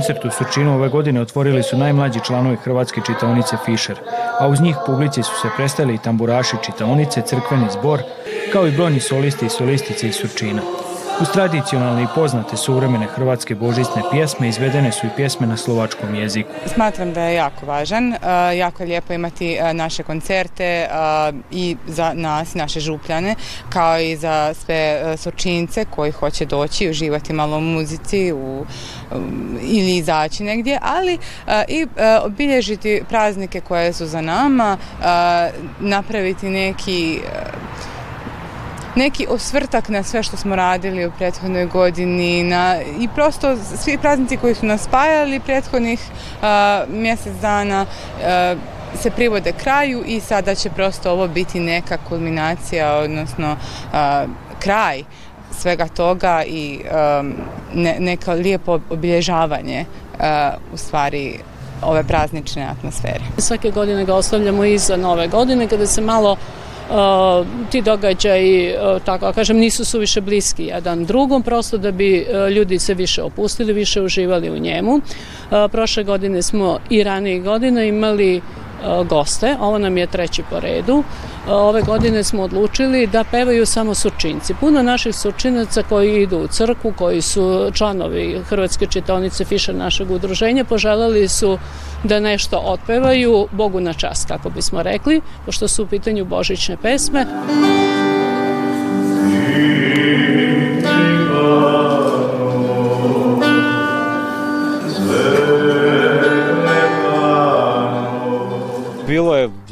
koncert u Surčinu ove godine otvorili su najmlađi članovi Hrvatske čitaonice Fischer, a uz njih publici su se prestali i tamburaši čitaonice, crkveni zbor, kao i brojni solisti i solistice iz Surčina. Uz tradicionalne i poznate suvremene hrvatske božićne pjesme izvedene su i pjesme na slovačkom jeziku. Smatram da je jako važan, jako je lijepo imati naše koncerte i za nas, naše župljane, kao i za sve sočince koji hoće doći i uživati malo u muzici u, ili izaći negdje, ali i obilježiti praznike koje su za nama, napraviti neki neki osvrtak na sve što smo radili u prethodnoj godini na, i prosto svi praznici koji su nas spajali prethodnih a, mjesec dana a, se privode kraju i sada će prosto ovo biti neka kulminacija, odnosno a, kraj svega toga i ne, neka lijepo obilježavanje u stvari ove praznične atmosfere. Svake godine ga ostavljamo iza nove godine kada se malo ti događaji, tako kažem, nisu suviše bliski jedan drugom, prosto da bi ljudi se više opustili, više uživali u njemu. Prošle godine smo i ranije godine imali goste, ovo nam je treći po redu. Ove godine smo odlučili da pevaju samo surčinci. Puno naših surčinaca koji idu u crku, koji su članovi Hrvatske čitonice Fiša našeg udruženja, poželali su da nešto otpevaju Bogu na čast, kako bismo rekli, pošto su u pitanju božićne pesme. Bilo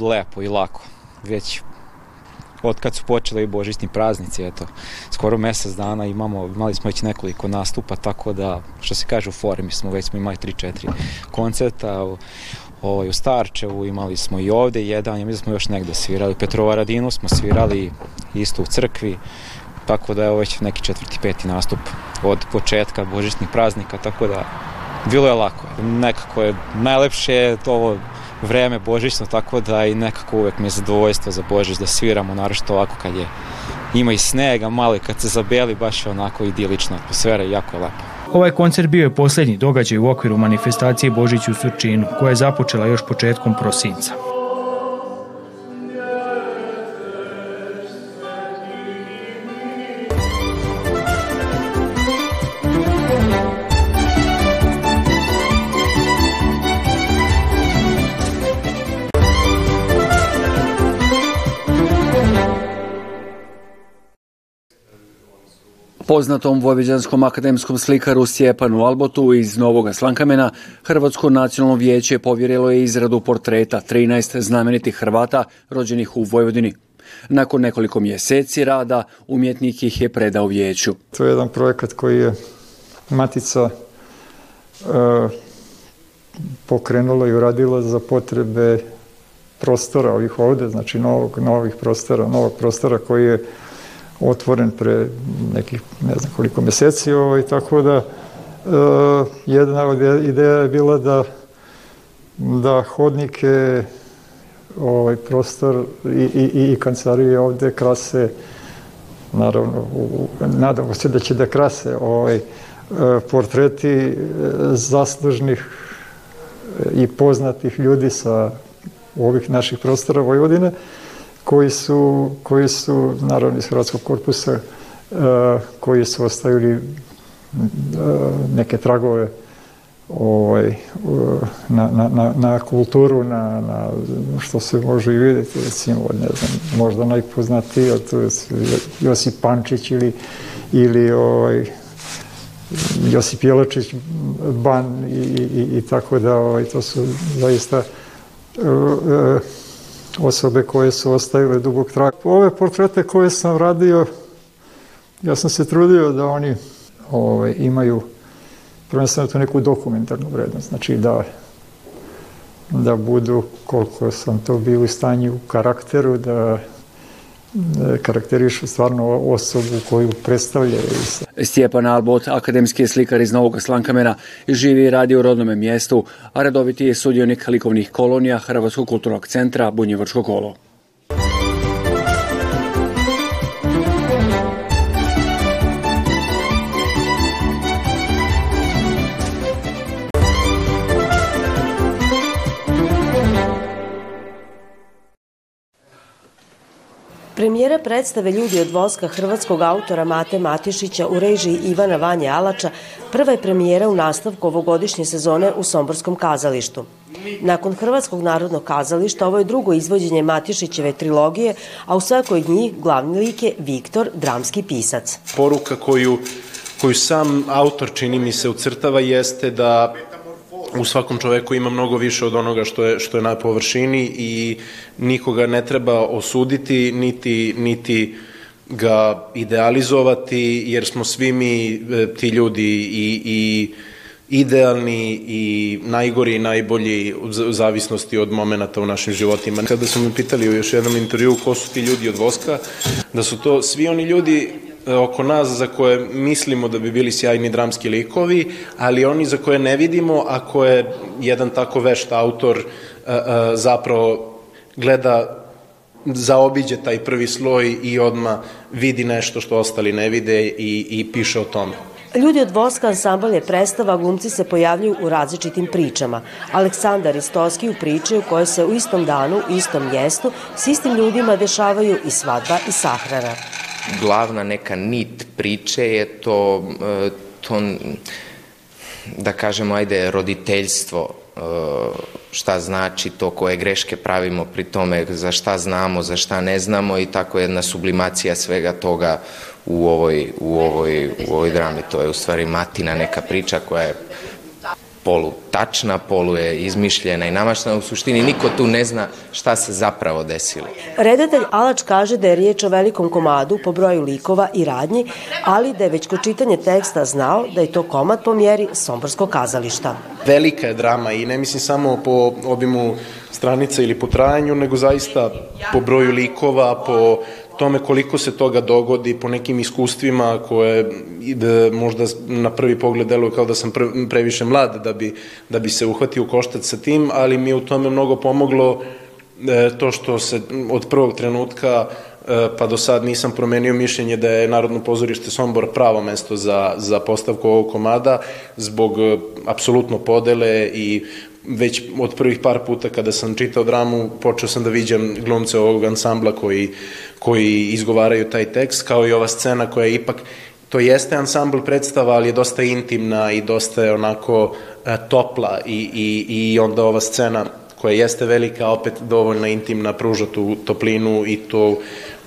lepo i lako. Već od kad su počeli božićni praznici, eto, skoro mesec dana imamo, imali smo već nekoliko nastupa, tako da, što se kaže u formi smo, već smo imali 3-4 koncerta, ovaj, u Starčevu imali smo i ovde jedan, ja da smo još negde svirali, Petrovaradinu smo svirali isto u crkvi, tako da je ovo već neki četvrti, peti nastup od početka božićnih praznika, tako da bilo je lako. Nekako je najlepše ovo vreme božićno, tako da i nekako uvek mi je zadovoljstvo za Božić da sviramo, naravno ovako kad je ima i snega, malo i kad se zabeli, baš je onako idilična atmosfera i jako je lepo. Ovaj koncert bio je posljednji događaj u okviru manifestacije Božić u Surčinu, koja je započela još početkom prosinca. Poznatom vojvođanskom akademskom slikaru Stjepanu Albotu iz Novog Slankamena Hrvatsko nacionalno vijeće povjerilo je izradu portreta 13 znamenitih Hrvata rođenih u Vojvodini. Nakon nekoliko mjeseci rada umjetnik ih je predao vijeću. To je jedan projekat koji je Matica e, pokrenula i uradila za potrebe prostora ovih ovde, znači novog, novih prostora, novog prostora koji je otvoren pre nekih ne znam koliko meseci ovaj, tako da e, jedna od ideja je bila da da hodnike ovaj prostor i, i, i kancelarije ovde krase naravno u, nadamo se da će da krase ovaj e, portreti e, zaslužnih i poznatih ljudi sa ovih naših prostora Vojvodine koji su, koji su naravno iz Hrvatskog korpusa, uh, koji su ostavili uh, neke tragove ovaj, na, na, na, na kulturu, na, na što se može i vidjeti, recimo, ne znam, možda najpoznatiji, to je Josip Pančić ili, ili ovaj, Josip Jelačić, Ban i, i, i tako da, ovaj, to su zaista uh, uh, osobe koje su ostavile dubog traga. Ove portrete koje sam radio, ja sam se trudio da oni ove, ovaj, imaju prvenstveno to neku dokumentarnu vrednost, znači da da budu koliko sam to bio u stanju u karakteru, da karakterišu stvarno osobu koju predstavljaju. Stjepan Albot, akademski slikar iz Novog Slankamena, živi i radi u rodnome mjestu, a redoviti je sudionik likovnih kolonija Hrvatskog kulturnog centra Bunjevačko kolo. Premijera predstave Ljudi od voska hrvatskog autora Mate Matišića u režiji Ivana Vanje Alača prva je premijera u nastavku ovogodišnje sezone u Somborskom kazalištu. Nakon Hrvatskog narodnog kazališta ovo je drugo izvođenje Matišićeve trilogije, a u svakoj njih glavni lik je Viktor, dramski pisac. Poruka koju, koju sam autor čini mi se ucrtava jeste da u svakom čoveku ima mnogo više od onoga što je, što je na površini i nikoga ne treba osuditi, niti, niti ga idealizovati, jer smo svi mi e, ti ljudi i, i idealni i najgori i najbolji u zavisnosti od momenata u našim životima. Kada su me pitali u još jednom intervju ko su ti ljudi od Voska, da su to svi oni ljudi E, oko nas za koje mislimo da bi bili sjajni dramski likovi, ali oni za koje ne vidimo, a koje jedan tako vešt autor e, e, zapravo gleda zaobiđe taj prvi sloj i odma vidi nešto što ostali ne vide i, i piše o tome. Ljudi od Voska ansambal je predstava, glumci se pojavljuju u različitim pričama. Aleksandar Istoski u priče u kojoj se u istom danu, u istom mjestu, s istim ljudima dešavaju i svadba i sahrana glavna neka nit priče je to, e, to da kažemo, ajde, roditeljstvo, e, šta znači to koje greške pravimo pri tome, za šta znamo, za šta ne znamo i tako jedna sublimacija svega toga u ovoj, u ovoj, u ovoj drami. To je u stvari matina neka priča koja je polu tačna, polu je izmišljena i namaštena. U suštini niko tu ne zna šta se zapravo desilo. Redatelj Alač kaže da je riječ o velikom komadu po broju likova i radnji, ali da je već kod čitanje teksta znao da je to komad po mjeri Somborskog kazališta. Velika je drama i ne mislim samo po obimu stranica ili po trajanju, nego zaista po broju likova, po tome koliko se toga dogodi po nekim iskustvima koje da možda na prvi pogled deluje kao da sam previše mlad da bi, da bi se uhvatio koštac sa tim, ali mi je u tome mnogo pomoglo e, to što se od prvog trenutka e, pa do sad nisam promenio mišljenje da je Narodno pozorište Sombor pravo mesto za, za postavku ovog komada zbog e, apsolutno podele i već od prvih par puta kada sam čitao dramu počeo sam da viđam glumce ovog ansambla koji, koji izgovaraju taj tekst, kao i ova scena koja je ipak, to jeste ansambl predstava, ali je dosta intimna i dosta je onako e, topla i, i, i onda ova scena koja jeste velika, opet dovoljno intimna, pruža tu toplinu i to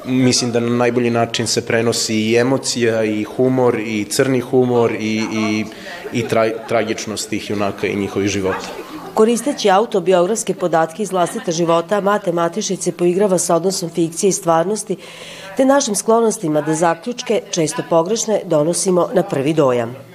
mislim da na najbolji način se prenosi i emocija i humor i crni humor i, i, i tra, tragičnost tih junaka i njihovih života. Koristeći autobiografske podatke iz vlastita života, Mate Matišić se poigrava sa odnosom fikcije i stvarnosti, te našim sklonostima da zaključke, često pogrešne, donosimo na prvi dojam.